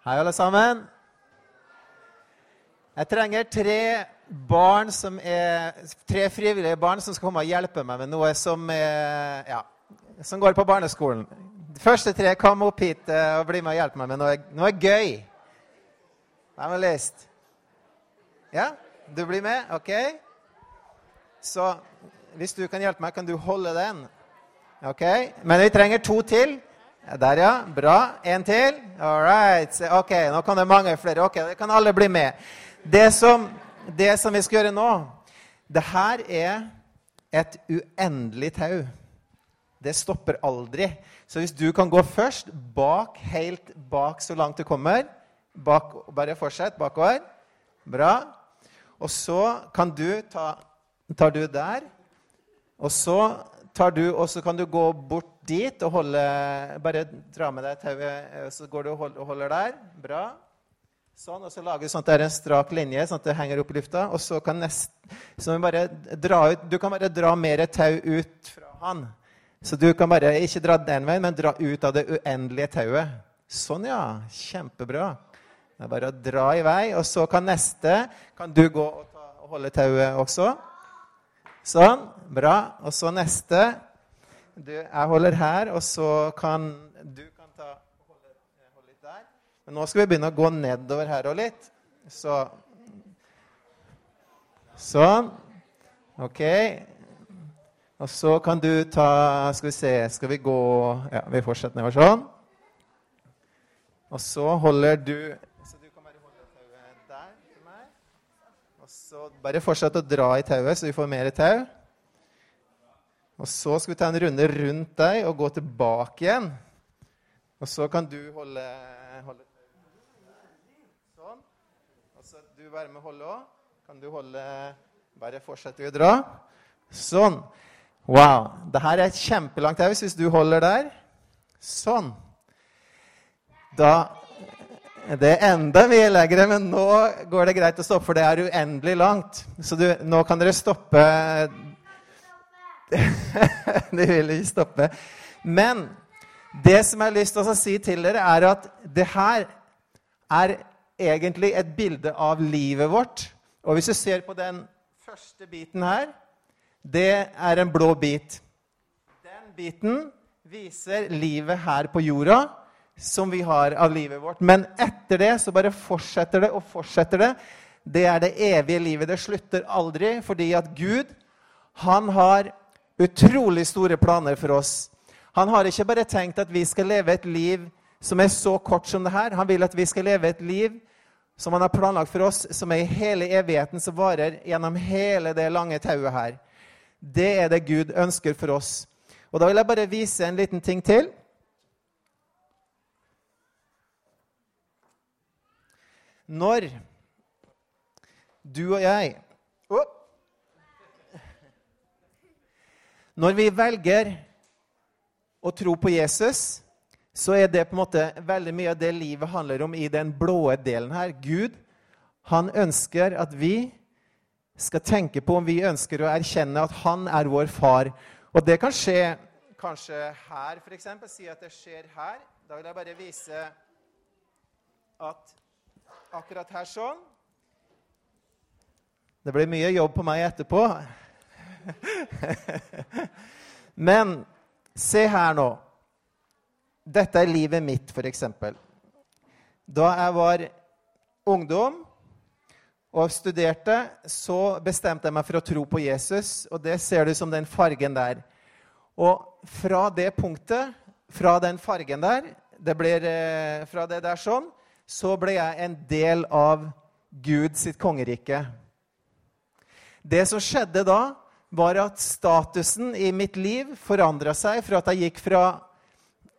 Hei, alle sammen. Jeg trenger tre barn som er, tre frivillige barn som skal komme og hjelpe meg med noe som, er, ja, som går på barneskolen. De første tre, kom opp hit eh, og bli med og hjelpe meg med noe, noe gøy. Hvem har lyst? Ja? Du blir med? OK? Så hvis du kan hjelpe meg, kan du holde den. OK? Men vi trenger to til. Der, ja. Bra. En til. All right. OK, nå kan det mange flere. Ok, Det kan alle bli med. Det som, det som vi skal gjøre nå, det her er et uendelig tau. Det stopper aldri. Så hvis du kan gå først, bak, helt bak så langt du kommer bak, Bare fortsett bakover. Bra. Og så kan du ta Tar du der. Og så tar du, og så kan du gå bort dit og holde Bare dra med deg tauet, så går du og holder der. Bra. Sånn, og så lager du sånn at det er en strak linje, sånn at det henger opp i lufta. Og så kan nest, så bare dra ut, Du kan bare dra mer tau ut fra han. Så du kan bare ikke dra den veien, men dra ut av det uendelige tauet. Sånn, ja. Kjempebra. Det er bare å dra i vei. Og så kan neste Kan du gå og, ta, og holde tauet også? Sånn. Bra. Og så neste. Du, jeg holder her, og så kan du kan ta, holde, holde litt der. Men nå skal vi begynne å gå nedover her og litt. Så Sånn. OK. Og så kan du ta Skal vi se Skal vi gå Ja, vi fortsetter nedover sånn. Og så holder du Så du kan bare holde tauet der til meg. Og så bare fortsett å dra i tauet, så vi får mer tau. Og så skal vi ta en runde rundt deg og gå tilbake igjen. Og så kan du holde, holde Sånn. Og så du være med å holde òg. Kan du holde Bare fortsette å dra. Sånn. Wow. Det her er et kjempelangt haus hvis du holder der. Sånn. Da Det er enda mye lengre, men nå går det greit å stoppe, for det er uendelig langt. Så du, nå kan dere stoppe De vil ikke stoppe. Men det som jeg har lyst til å si til dere, er at det her er egentlig et bilde av livet vårt. Og hvis du ser på den første biten her, det er en blå bit. Den biten viser livet her på jorda som vi har av livet vårt. Men etter det så bare fortsetter det og fortsetter det. Det er det evige livet. Det slutter aldri, fordi at Gud, han har utrolig store planer for oss. Han har ikke bare tenkt at vi skal leve et liv som er så kort som det her. Han vil at vi skal leve et liv som han har planlagt for oss, som er i hele evigheten, som varer gjennom hele det lange tauet her. Det er det Gud ønsker for oss. Og Da vil jeg bare vise en liten ting til. Når du og jeg oh, Når vi velger å tro på Jesus, så er det på en måte veldig mye av det livet handler om i den blå delen her. Gud han ønsker at vi skal tenke på om vi ønsker å erkjenne at han er vår far. Og det kan skje kanskje her, f.eks. Si at det skjer her. Da vil jeg bare vise at akkurat her sånn Det blir mye jobb på meg etterpå. Men se her nå. Dette er livet mitt, f.eks. Da jeg var ungdom og studerte, så bestemte jeg meg for å tro på Jesus. Og det ser du som den fargen der. Og fra det punktet, fra den fargen der, det blir, eh, fra det der sånn, så ble jeg en del av Gud sitt kongerike. Det som skjedde da, var at statusen i mitt liv forandra seg fra at jeg gikk fra,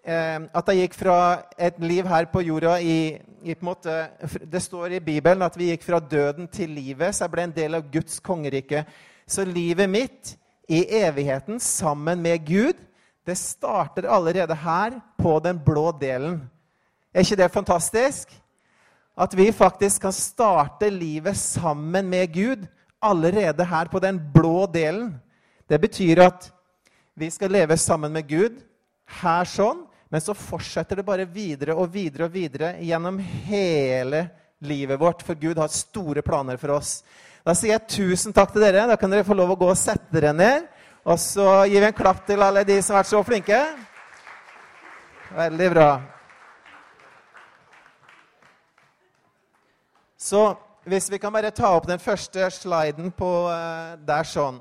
eh, at jeg gikk fra et liv her på jorda i, i på måte, Det står i Bibelen at vi gikk fra døden til livet, så jeg ble en del av Guds kongerike. Så livet mitt i evigheten sammen med Gud, det starter allerede her på den blå delen. Er ikke det fantastisk? At vi faktisk kan starte livet sammen med Gud allerede her på den blå delen. Det betyr at vi skal leve sammen med Gud her sånn, Men så fortsetter det bare videre og videre og videre gjennom hele livet vårt. For Gud har store planer for oss. Da sier jeg tusen takk til dere. Da kan dere få lov å gå og sette dere ned. Og så gir vi en klapp til alle de som har vært så flinke. Veldig bra. Så hvis vi kan bare ta opp den første sliden på uh, der sånn,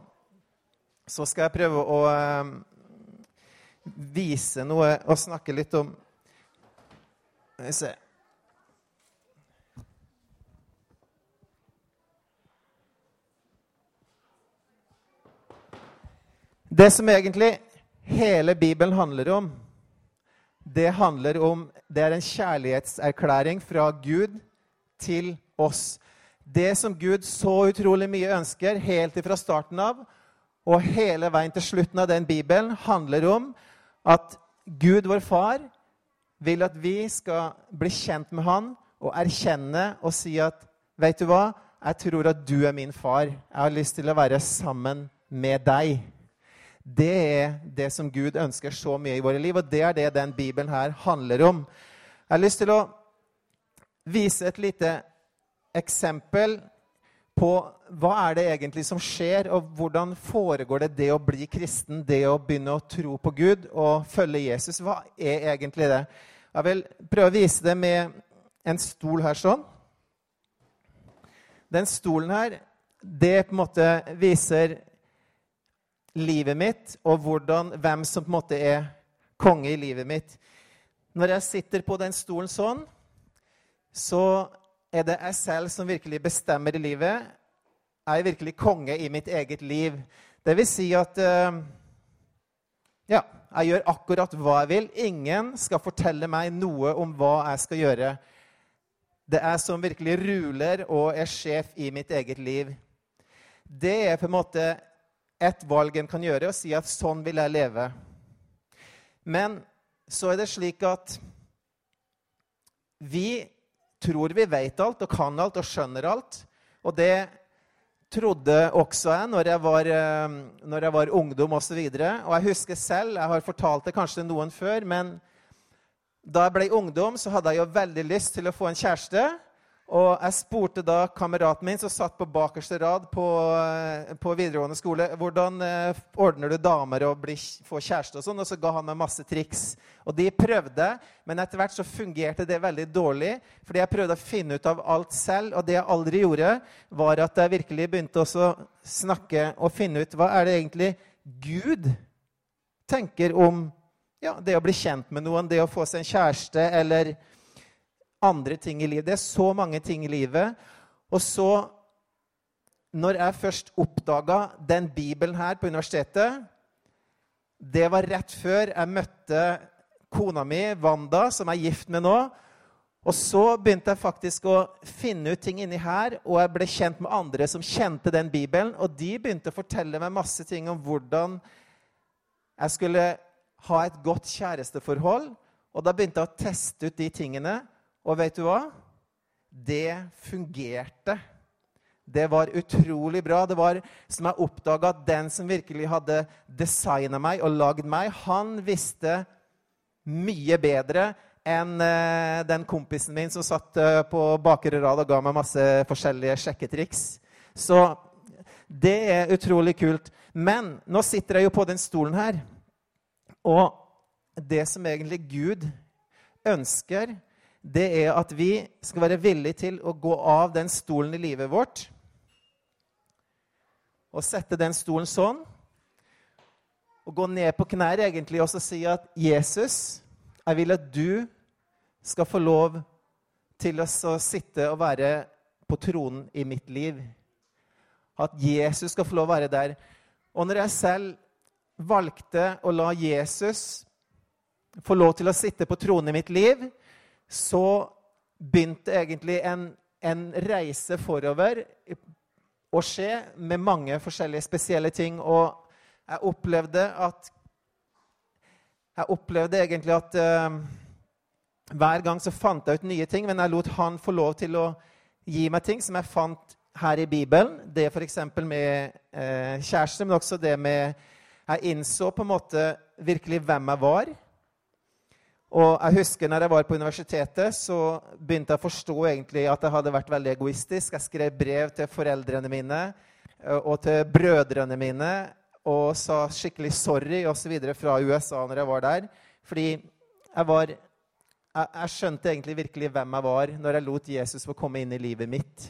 så skal jeg prøve å uh, vise noe og snakke litt om Skal vi se Det som egentlig hele Bibelen handler om, det handler om Det er en kjærlighetserklæring fra Gud til oss. Det som Gud så utrolig mye ønsker helt fra starten av og hele veien til slutten av den Bibelen, handler om at Gud, vår far, vil at vi skal bli kjent med han og erkjenne og si at Vet du hva? Jeg tror at du er min far. Jeg har lyst til å være sammen med deg. Det er det som Gud ønsker så mye i våre liv, og det er det den Bibelen her handler om. Jeg har lyst til å vise et lite eksempel på hva er det egentlig som skjer, og hvordan foregår det det å bli kristen, det å begynne å tro på Gud og følge Jesus. Hva er egentlig det? Jeg vil prøve å vise det med en stol her sånn. Den stolen her, det på en måte viser livet mitt, og hvordan, hvem som på en måte er konge i livet mitt. Når jeg sitter på den stolen sånn, så er det jeg selv som virkelig bestemmer i livet. Er Jeg virkelig konge i mitt eget liv. Det vil si at uh, ja, jeg gjør akkurat hva jeg vil. Ingen skal fortelle meg noe om hva jeg skal gjøre. Det er som virkelig ruler og er sjef i mitt eget liv. Det er på en måte et valg en kan gjøre, og si at 'sånn vil jeg leve'. Men så er det slik at vi tror vi vet alt og kan alt og skjønner alt. Og det trodde også jeg når jeg var, eh, når jeg var ungdom osv. Og, så og jeg husker selv, jeg har fortalt det kanskje noen før, men da jeg ble ungdom, så hadde jeg jo veldig lyst til å få en kjæreste. Og jeg spurte da kameraten min som satt på bakerste rad på, eh, på videregående skole, hvordan eh, ordner du damer og bli, få kjæreste og sånn. Og så ga han meg masse triks. Og de prøvde, men etter hvert så fungerte det veldig dårlig. Fordi jeg prøvde å finne ut av alt selv, og det jeg aldri gjorde, var at jeg virkelig begynte å snakke og finne ut hva er det egentlig Gud tenker om ja, det å bli kjent med noen, det å få seg en kjæreste eller andre ting i livet. Det er så mange ting i livet. Og så, når jeg først oppdaga den bibelen her på universitetet Det var rett før jeg møtte kona mi, Wanda, som jeg er gift med nå. Og så begynte jeg faktisk å finne ut ting inni her, og jeg ble kjent med andre som kjente den bibelen. Og de begynte å fortelle meg masse ting om hvordan jeg skulle ha et godt kjæresteforhold. Og da begynte jeg å teste ut de tingene. Og vet du hva? Det fungerte. Det var utrolig bra. Det var som jeg oppdaga at den som virkelig hadde designa meg og lagd meg, han visste mye bedre enn uh, den kompisen min som satt uh, på bakre rad og ga meg masse forskjellige sjekketriks. Så det er utrolig kult. Men nå sitter jeg jo på den stolen her. Og det som egentlig Gud ønsker, det er at vi skal være villige til å gå av den stolen i livet vårt og sette den stolen sånn. Og gå ned på knær egentlig og si at 'Jesus, jeg vil at du skal få lov til å sitte og være på tronen i mitt liv.' At Jesus skal få lov å være der. Og når jeg selv valgte å la Jesus få lov til å sitte på tronen i mitt liv, så begynte egentlig en, en reise forover å skje med mange forskjellige spesielle ting. Og jeg opplevde at Jeg opplevde egentlig at uh, hver gang så fant jeg ut nye ting, men jeg lot han få lov til å gi meg ting som jeg fant her i Bibelen. Det f.eks. med uh, kjæreste, men også det med Jeg innså på en måte virkelig hvem jeg var. Og jeg husker når jeg var på universitetet, så begynte jeg å forstå egentlig at jeg hadde vært veldig egoistisk. Jeg skrev brev til foreldrene mine og til brødrene mine og sa skikkelig sorry videre fra USA når jeg var der. Fordi jeg var jeg, jeg skjønte egentlig virkelig hvem jeg var når jeg lot Jesus få komme inn i livet mitt.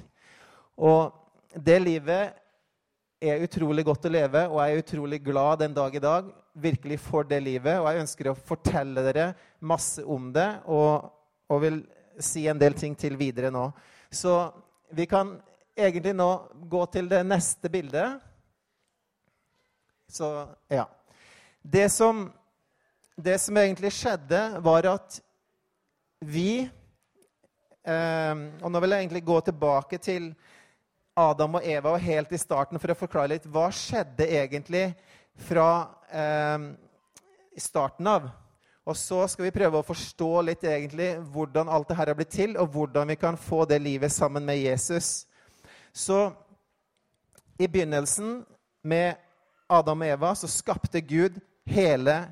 Og det livet er utrolig godt å leve, og jeg er utrolig glad den dag i dag virkelig for det livet. Og jeg ønsker å fortelle dere masse om det og, og vil si en del ting til videre nå. Så vi kan egentlig nå gå til det neste bildet. Så ja. Det som, det som egentlig skjedde, var at vi eh, Og nå vil jeg egentlig gå tilbake til Adam og Eva og helt i starten for å forklare litt hva skjedde egentlig fra eh, starten av. Og så skal vi prøve å forstå litt egentlig hvordan alt det her har blitt til, og hvordan vi kan få det livet sammen med Jesus. Så i begynnelsen med Adam og Eva så skapte Gud hele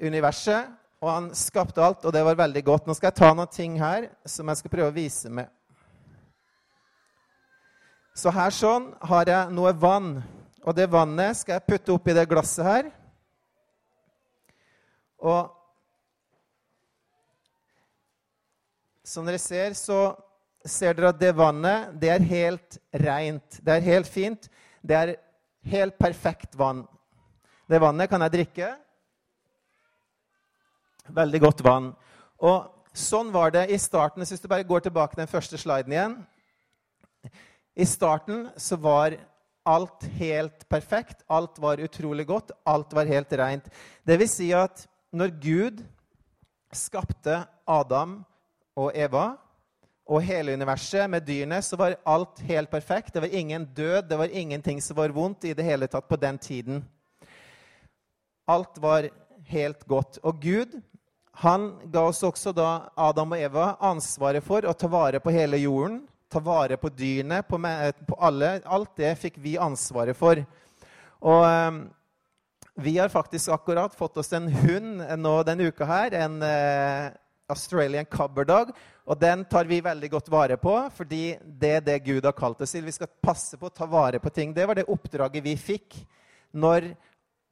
universet. Og han skapte alt, og det var veldig godt. Nå skal jeg ta noen ting her som jeg skal prøve å vise med. Så her sånn har jeg noe vann. Og det vannet skal jeg putte oppi det glasset her. Og som dere ser, så ser dere at det vannet, det er helt rent. Det er helt fint. Det er helt perfekt vann. Det vannet kan jeg drikke. Veldig godt vann. Og sånn var det i starten. Hvis du bare går tilbake til den første sliden igjen. I starten så var alt helt perfekt. Alt var utrolig godt. Alt var helt rent. Det vil si at når Gud skapte Adam og Eva og hele universet med dyrene, så var alt helt perfekt. Det var ingen død, det var ingenting som var vondt i det hele tatt på den tiden. Alt var helt godt. Og Gud han ga oss også da, Adam og Eva, ansvaret for å ta vare på hele jorden. Ta vare på dyrene, på, på alle. Alt det fikk vi ansvaret for. Og um, vi har faktisk akkurat fått oss en hund nå denne uka her. En uh, Australian Cubber Dog. Og den tar vi veldig godt vare på, fordi det er det Gud har kalt oss til. Vi skal passe på å ta vare på ting. Det var det oppdraget vi fikk når,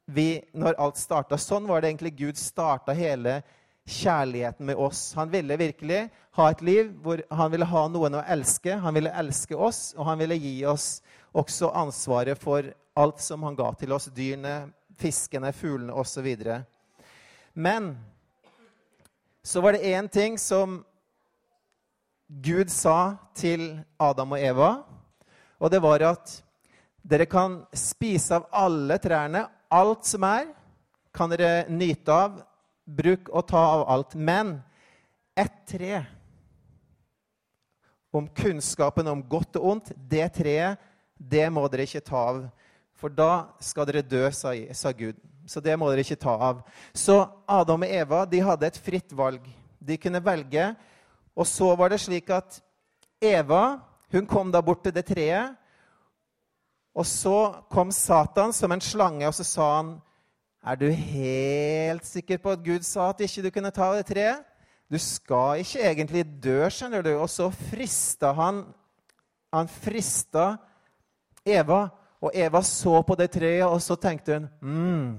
vi, når alt starta. Sånn var det egentlig Gud starta hele kjærligheten med oss. Han ville virkelig ha et liv hvor han ville ha noen å elske. Han ville elske oss, og han ville gi oss også ansvaret for alt som han ga til oss. Dyrene, fiskene, fuglene osv. Men så var det én ting som Gud sa til Adam og Eva, og det var at dere kan spise av alle trærne. Alt som er, kan dere nyte av bruk og ta av alt. Men ett tre om kunnskapen om godt og ondt, det treet, det må dere ikke ta av. For da skal dere dø, sa, sa Gud. Så det må dere ikke ta av. Så Adam og Eva de hadde et fritt valg. De kunne velge. Og så var det slik at Eva hun kom da bort til det treet. Og så kom Satan som en slange, og så sa han er du helt sikker på at Gud sa at ikke du kunne ta det treet? Du skal ikke egentlig dø, skjønner du. Og så frista han Han frista Eva. Og Eva så på det treet, og så tenkte hun mm,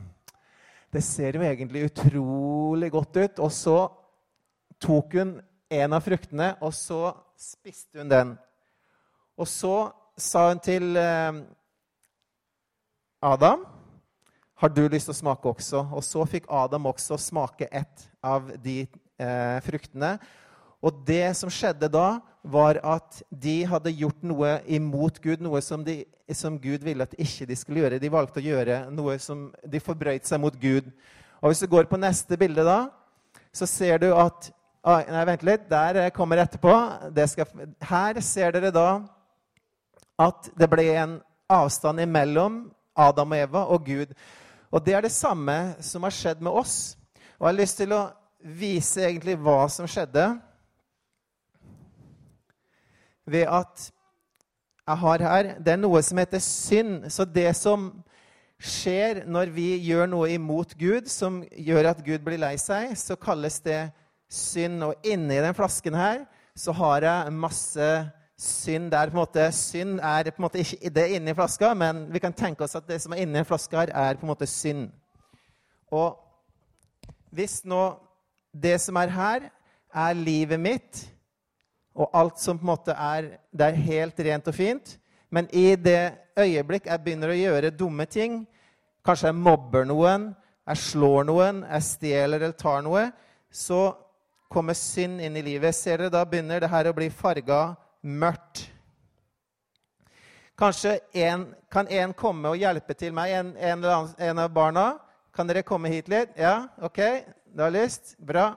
Det ser jo egentlig utrolig godt ut. Og så tok hun en av fruktene, og så spiste hun den. Og så sa hun til eh, Adam har du lyst til å smake også? Og så fikk Adam også smake ett av de eh, fruktene. Og det som skjedde da, var at de hadde gjort noe imot Gud, noe som, de, som Gud ville at ikke de skulle gjøre. De valgte å gjøre noe som De forbrøyt seg mot Gud. Og hvis du går på neste bilde, da, så ser du at ah, Nei, vent litt. Der kommer etterpå. Skal, her ser dere da at det ble en avstand imellom Adam og Eva og Gud. Og det er det samme som har skjedd med oss. Og jeg har lyst til å vise egentlig hva som skjedde ved at jeg har her Det er noe som heter synd. Så det som skjer når vi gjør noe imot Gud, som gjør at Gud blir lei seg, så kalles det synd. Og inni den flasken her så har jeg masse synd. Der på en måte, synd er på en måte ikke det inni flaska, men vi kan tenke oss at det som er inni flaska her, er på en måte synd. Og hvis nå det som er her, er livet mitt, og alt som på en måte er Det er helt rent og fint, men i det øyeblikk jeg begynner å gjøre dumme ting, kanskje jeg mobber noen, jeg slår noen, jeg stjeler eller tar noe, så kommer synd inn i livet. Ser dere, Da begynner det her å bli farga mørkt. Kanskje en, kan en komme og hjelpe til meg, en, en, en, av barna? Kan dere komme hit litt? Ja? OK? Du har lyst? Bra.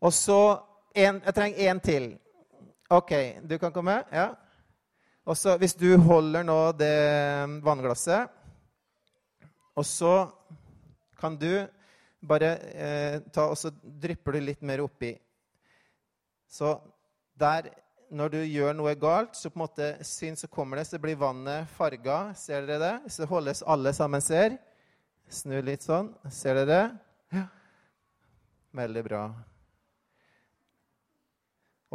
Og så en, Jeg trenger én til. OK, du kan komme? Ja. Og så hvis du holder nå det vannglasset Og så kan du bare eh, ta og så drypper du litt mer oppi. Så der når du gjør noe galt, så på en måte syns så kommer det, så blir vannet farga. Ser dere det? Så holdes alle sammen ser. Snu litt sånn. Ser dere det? Ja. Veldig bra.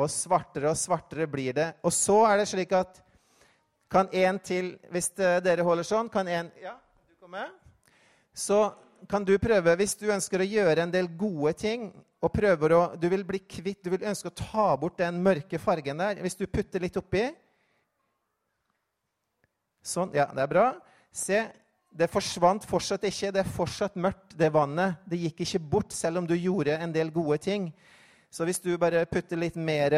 Og svartere og svartere blir det. Og så er det slik at kan en til Hvis dere holder sånn, kan en Ja, du kommer? Så kan du prøve, hvis du ønsker å gjøre en del gode ting og prøver å, Du vil bli kvitt, du vil ønske å ta bort den mørke fargen der. Hvis du putter litt oppi Sånn. Ja, det er bra. Se, det forsvant fortsatt ikke. Det er fortsatt mørkt, det vannet. Det gikk ikke bort, selv om du gjorde en del gode ting. Så hvis du bare putter litt mer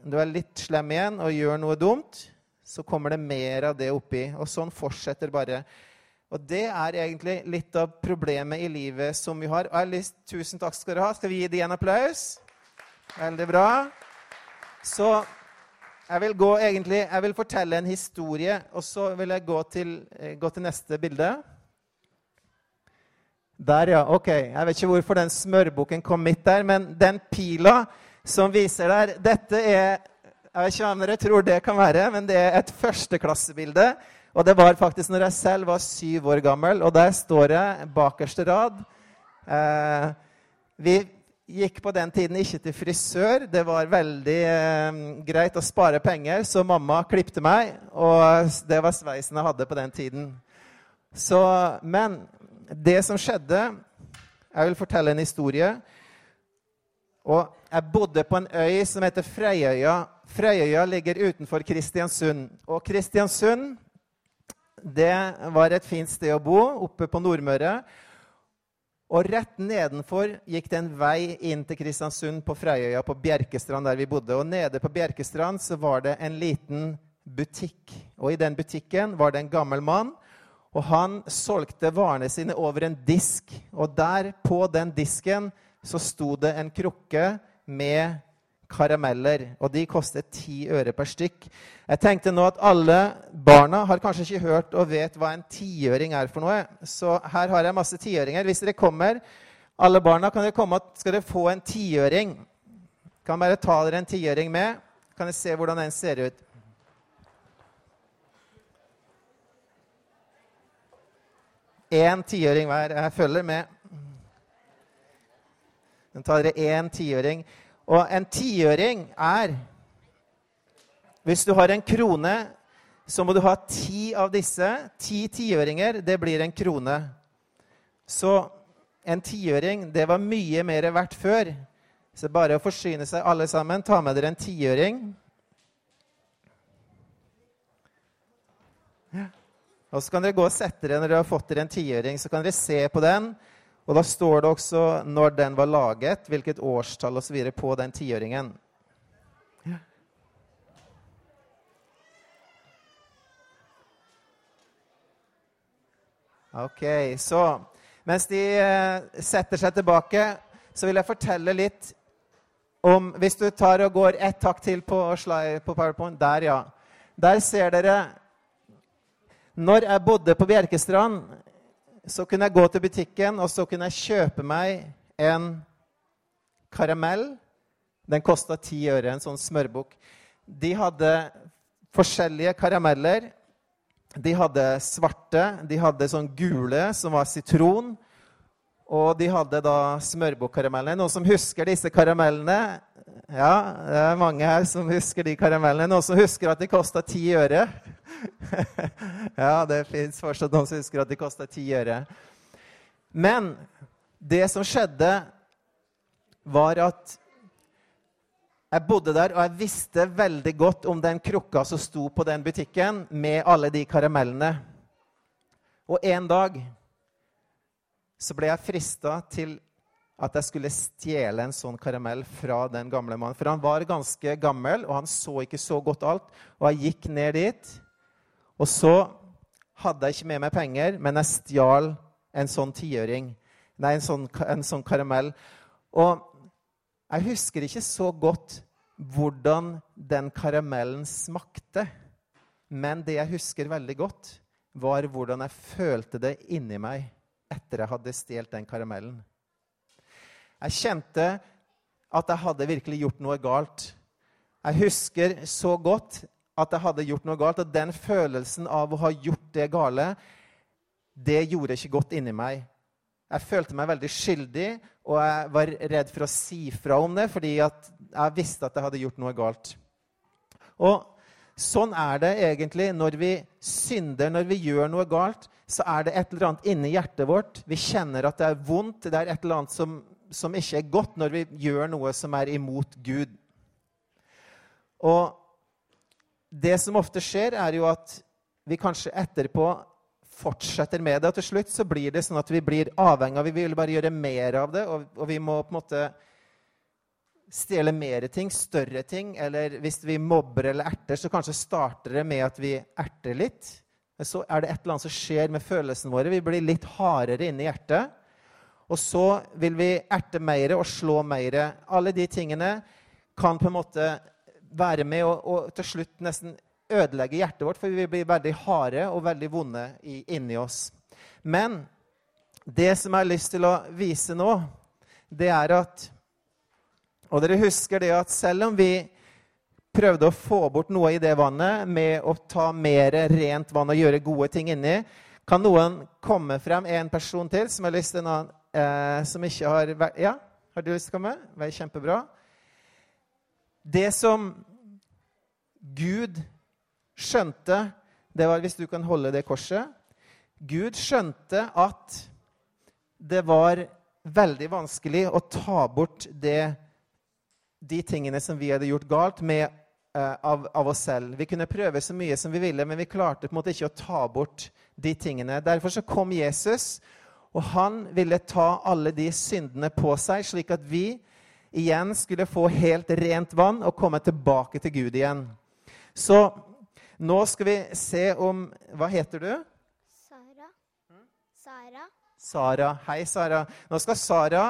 Du er litt slem igjen og gjør noe dumt, så kommer det mer av det oppi. Og sånn fortsetter bare. Og det er egentlig litt av problemet i livet som vi har. Alice, tusen takk skal dere ha. Skal vi gi dem en applaus? Veldig bra. Så jeg vil gå egentlig, jeg vil fortelle en historie, og så vil jeg gå til, eh, gå til neste bilde. Der, ja. Ok. Jeg vet ikke hvorfor den smørbukken kom midt der, men den pila som viser der Dette er Jeg vet ikke hvem dere tror det kan være, men det er et førsteklassebilde og det var faktisk når jeg selv var syv år gammel, og der står jeg bakerste rad. Eh, vi gikk på den tiden ikke til frisør. Det var veldig eh, greit å spare penger, så mamma klipte meg. Og det var sveisen jeg hadde på den tiden. Så, men det som skjedde Jeg vil fortelle en historie. Og jeg bodde på en øy som heter Freyøya. Freyøya ligger utenfor Kristiansund. Og Kristiansund det var et fint sted å bo oppe på Nordmøre. Og rett nedenfor gikk det en vei inn til Kristiansund, på Freyøya, på Bjerkestrand, der vi bodde. Og nede på Bjerkestrand så var det en liten butikk. Og i den butikken var det en gammel mann. Og han solgte varene sine over en disk. Og der på den disken så sto det en krukke med karameller. Og de koster ti øre per stykk. Jeg tenkte nå at alle barna har kanskje ikke hørt og vet hva en tiøring er for noe. Så her har jeg masse tiøringer. Hvis dere kommer, alle barna, kan dere komme og skal dere få en tiøring. Kan bare ta dere en tiøring med. Kan dere se hvordan den ser ut. Én tiøring hver. Jeg følger med. Den tar dere én tiøring. Og en tiøring er Hvis du har en krone, så må du ha ti av disse. Ti tiøringer, det blir en krone. Så en tiøring, det var mye mer verdt før. Så bare å forsyne seg alle sammen. Ta med dere en tiøring. Og så kan dere gå og sette dere når dere har fått dere en tiøring. Så kan dere se på den. Og da står det også når den var laget, hvilket årstall osv. på den tiåringen. Ok, så mens de eh, setter seg tilbake, så vil jeg fortelle litt om Hvis du tar og går ett takk til på, på PowerPoint Der, ja. Der ser dere Når jeg bodde på Bjerkestrand så kunne jeg gå til butikken og så kunne jeg kjøpe meg en karamell. Den kosta ti øre, en sånn smørbukk. De hadde forskjellige karameller. De hadde svarte, de hadde sånn gule, som var sitron. Og de hadde da smørbukkkaramellene. Noen som husker disse karamellene? Ja, det er mange her som husker de karamellene. Noen som husker at de kosta ti øre? ja, det fins fortsatt noen som husker at de kosta ti øre. Men det som skjedde, var at jeg bodde der, og jeg visste veldig godt om den krukka som sto på den butikken med alle de karamellene. Og en dag så ble jeg frista til at jeg skulle stjele en sånn karamell fra den gamle mannen. For han var ganske gammel, og han så ikke så godt alt. Og jeg gikk ned dit. Og så hadde jeg ikke med meg penger, men jeg stjal en sånn tiøring. Nei, en sånn, en sånn karamell. Og jeg husker ikke så godt hvordan den karamellen smakte. Men det jeg husker veldig godt, var hvordan jeg følte det inni meg etter jeg hadde stjålet den karamellen. Jeg kjente at jeg hadde virkelig gjort noe galt. Jeg husker så godt at jeg hadde gjort noe galt, og den følelsen av å ha gjort det gale, det gjorde ikke godt inni meg. Jeg følte meg veldig skyldig, og jeg var redd for å si fra om det fordi jeg visste at jeg hadde gjort noe galt. Og sånn er det egentlig når vi synder, når vi gjør noe galt så er det et eller annet inni hjertet vårt. Vi kjenner at det er vondt. Det er et eller annet som, som ikke er godt når vi gjør noe som er imot Gud. Og det som ofte skjer, er jo at vi kanskje etterpå fortsetter med det. Og til slutt så blir det sånn at vi blir avhengig av Vi vil bare gjøre mer av det, og, og vi må på en måte stjele mer ting, større ting. Eller hvis vi mobber eller erter, så kanskje starter det med at vi erter litt så er det et eller annet som skjer med følelsene våre. Vi blir litt hardere inni hjertet. Og så vil vi erte mer og slå mer. Alle de tingene kan på en måte være med og, og til slutt nesten ødelegge hjertet vårt, for vi blir veldig harde og veldig vonde i, inni oss. Men det som jeg har lyst til å vise nå, det er at Og dere husker det at selv om vi prøvde å få bort noe i det vannet med å ta mer rent vann og gjøre gode ting inni. Kan noen komme frem en person til som har lyst til en annen eh, som ikke har vært Ja, har du lyst til å komme? Vær kjempebra. Det som Gud skjønte, det var Hvis du kan holde det korset Gud skjønte at det var veldig vanskelig å ta bort det, de tingene som vi hadde gjort galt, med Eh, av, av, oss selv. Vi kunne prøve så mye som vi ville, men vi klarte på en måte ikke å ta bort de tingene. Derfor så kom Jesus, og han ville ta alle de syndene på seg, slik at vi igjen skulle få helt rent vann og komme tilbake til Gud igjen. Så nå skal vi se om Hva heter du? Sara. Sara. Sara. Hei, Sara. Nå skal Sara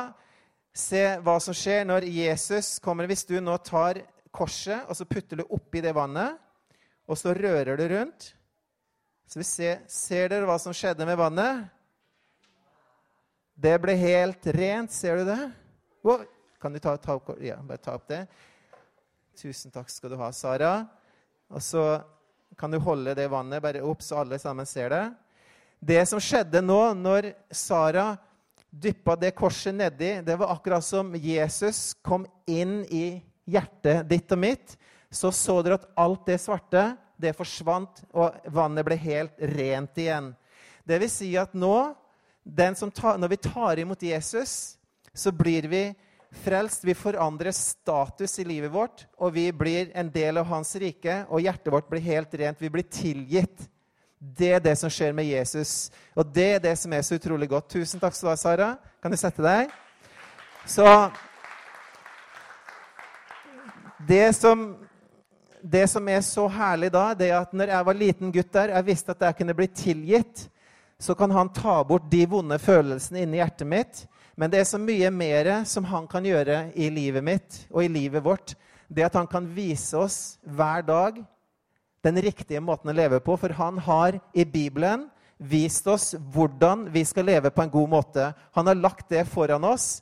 se hva som skjer når Jesus kommer. Hvis du nå tar korset, og så putter du oppi det vannet, og så rører du rundt. Så vi ser, ser dere hva som skjedde med vannet? Det ble helt rent. Ser du det? Oh, kan du ta, ta, opp, ja, bare ta opp det? Tusen takk skal du ha, Sara. Og så kan du holde det vannet bare opp, så alle sammen ser det. Det som skjedde nå, når Sara dyppa det korset nedi, det var akkurat som Jesus kom inn i hjertet ditt og mitt, så så dere at alt det svarte det forsvant, og vannet ble helt rent igjen. Det vil si at nå, ta, når vi tar imot Jesus, så blir vi frelst. Vi forandrer status i livet vårt, og vi blir en del av hans rike. Og hjertet vårt blir helt rent. Vi blir tilgitt. Det er det som skjer med Jesus. Og det er det som er så utrolig godt. Tusen takk skal du ha, Sara. Kan du sette deg? Så det som, det som, er så herlig da, det er at når jeg var liten gutt der, jeg visste at jeg kunne bli tilgitt, så kan han ta bort de vonde følelsene inni hjertet mitt. Men det er så mye mer som han kan gjøre i livet mitt og i livet vårt. Det at han kan vise oss hver dag den riktige måten å leve på. For han har i Bibelen vist oss hvordan vi skal leve på en god måte. Han har lagt det foran oss.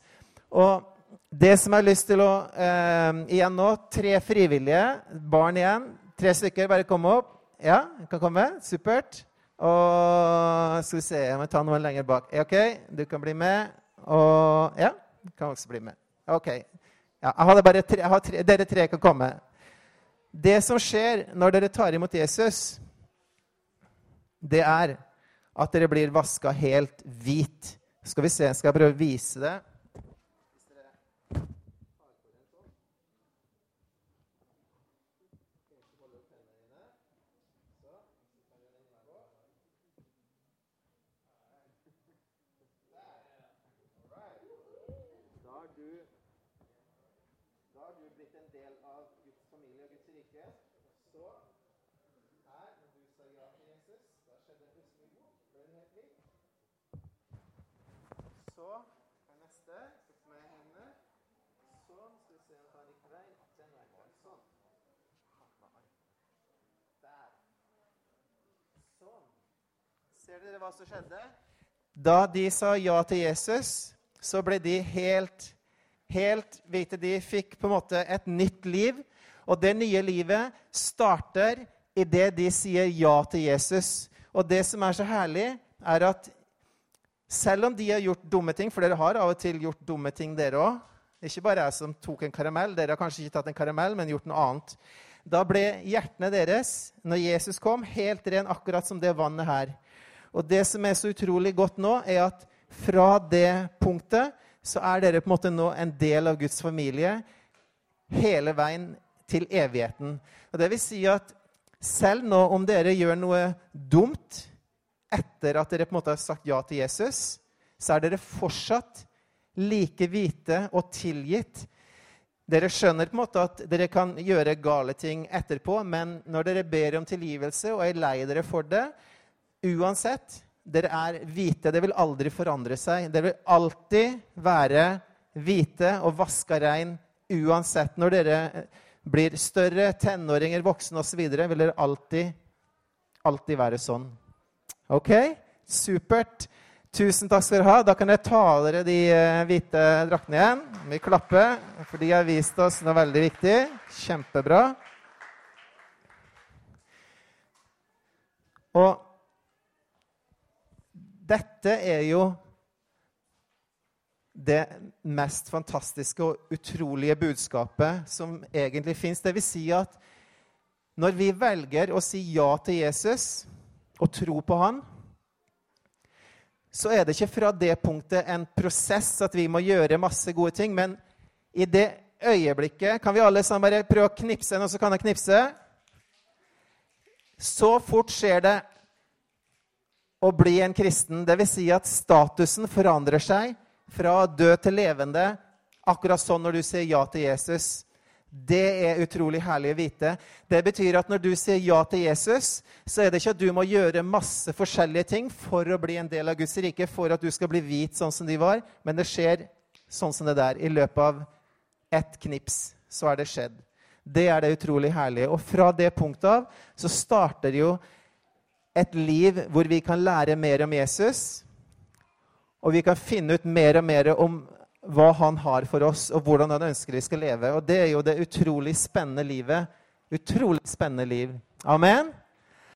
Og det som jeg har lyst til å eh, Igjen nå, tre frivillige. Barn igjen. Tre stykker. Bare komme opp. Ja, kan komme. Supert. Og skal vi se Jeg må ta noen lenger bak. OK, du kan bli med. Og ja, kan også bli med. OK. Ja, tre, tre, dere tre kan komme. Det som skjer når dere tar imot Jesus, det er at dere blir vaska helt hvit. Skal vi se, skal jeg prøve å vise det? Da har du blitt en del av Guds familie og Guds rike. Så her, når du sa ja til Jesus, da skjedde det plutselig noe. Ble du helt lik? Så er neste. Sett meg i hendene. Sånn. Skal vi se om jeg tar riktig vei. Den veien. Sånn. Der. Sånn. Ser dere hva som skjedde? Da de sa ja til Jesus, så ble de helt helt hvite. De fikk på en måte et nytt liv. Og det nye livet starter idet de sier ja til Jesus. Og det som er så herlig, er at selv om de har gjort dumme ting, for dere har av og til gjort dumme ting, dere òg Ikke bare jeg som tok en karamell. Dere har kanskje ikke tatt en karamell, men gjort noe annet. Da ble hjertene deres, når Jesus kom, helt ren, akkurat som det vannet her. Og det som er så utrolig godt nå, er at fra det punktet så er dere på en måte nå en del av Guds familie hele veien til evigheten. Og det vil si at selv nå om dere gjør noe dumt etter at dere på en måte har sagt ja til Jesus, så er dere fortsatt like hvite og tilgitt. Dere skjønner på en måte at dere kan gjøre gale ting etterpå, men når dere ber om tilgivelse og er lei dere for det, uansett dere er hvite. Det vil aldri forandre seg. Dere vil alltid være hvite og vaska rein uansett. Når dere blir større, tenåringer, voksne osv., vil dere alltid, alltid være sånn. OK? Supert. Tusen takk skal dere ha. Da kan jeg ta av dere de hvite draktene igjen. Vi klapper, for de har vist oss noe veldig viktig. Kjempebra. Og dette er jo det mest fantastiske og utrolige budskapet som egentlig fins. Det vil si at når vi velger å si ja til Jesus og tro på han, så er det ikke fra det punktet en prosess at vi må gjøre masse gode ting. Men i det øyeblikket Kan vi alle sammen bare prøve å knipse? noe så kan knipse. Så fort skjer det å bli en kristen. Dvs. Si at statusen forandrer seg fra død til levende, akkurat sånn når du sier ja til Jesus. Det er utrolig herlig å vite. Det betyr at når du sier ja til Jesus, så er det ikke at du må gjøre masse forskjellige ting for å bli en del av Guds rike, for at du skal bli hvit sånn som de var, men det skjer sånn som det der. I løpet av ett knips så er det skjedd. Det er det utrolig herlige. Og fra det punktet av så starter jo et liv hvor vi kan lære mer om Jesus, og vi kan finne ut mer og mer om hva han har for oss, og hvordan han ønsker vi skal leve. Og det er jo det utrolig spennende livet. Utrolig spennende liv. Amen.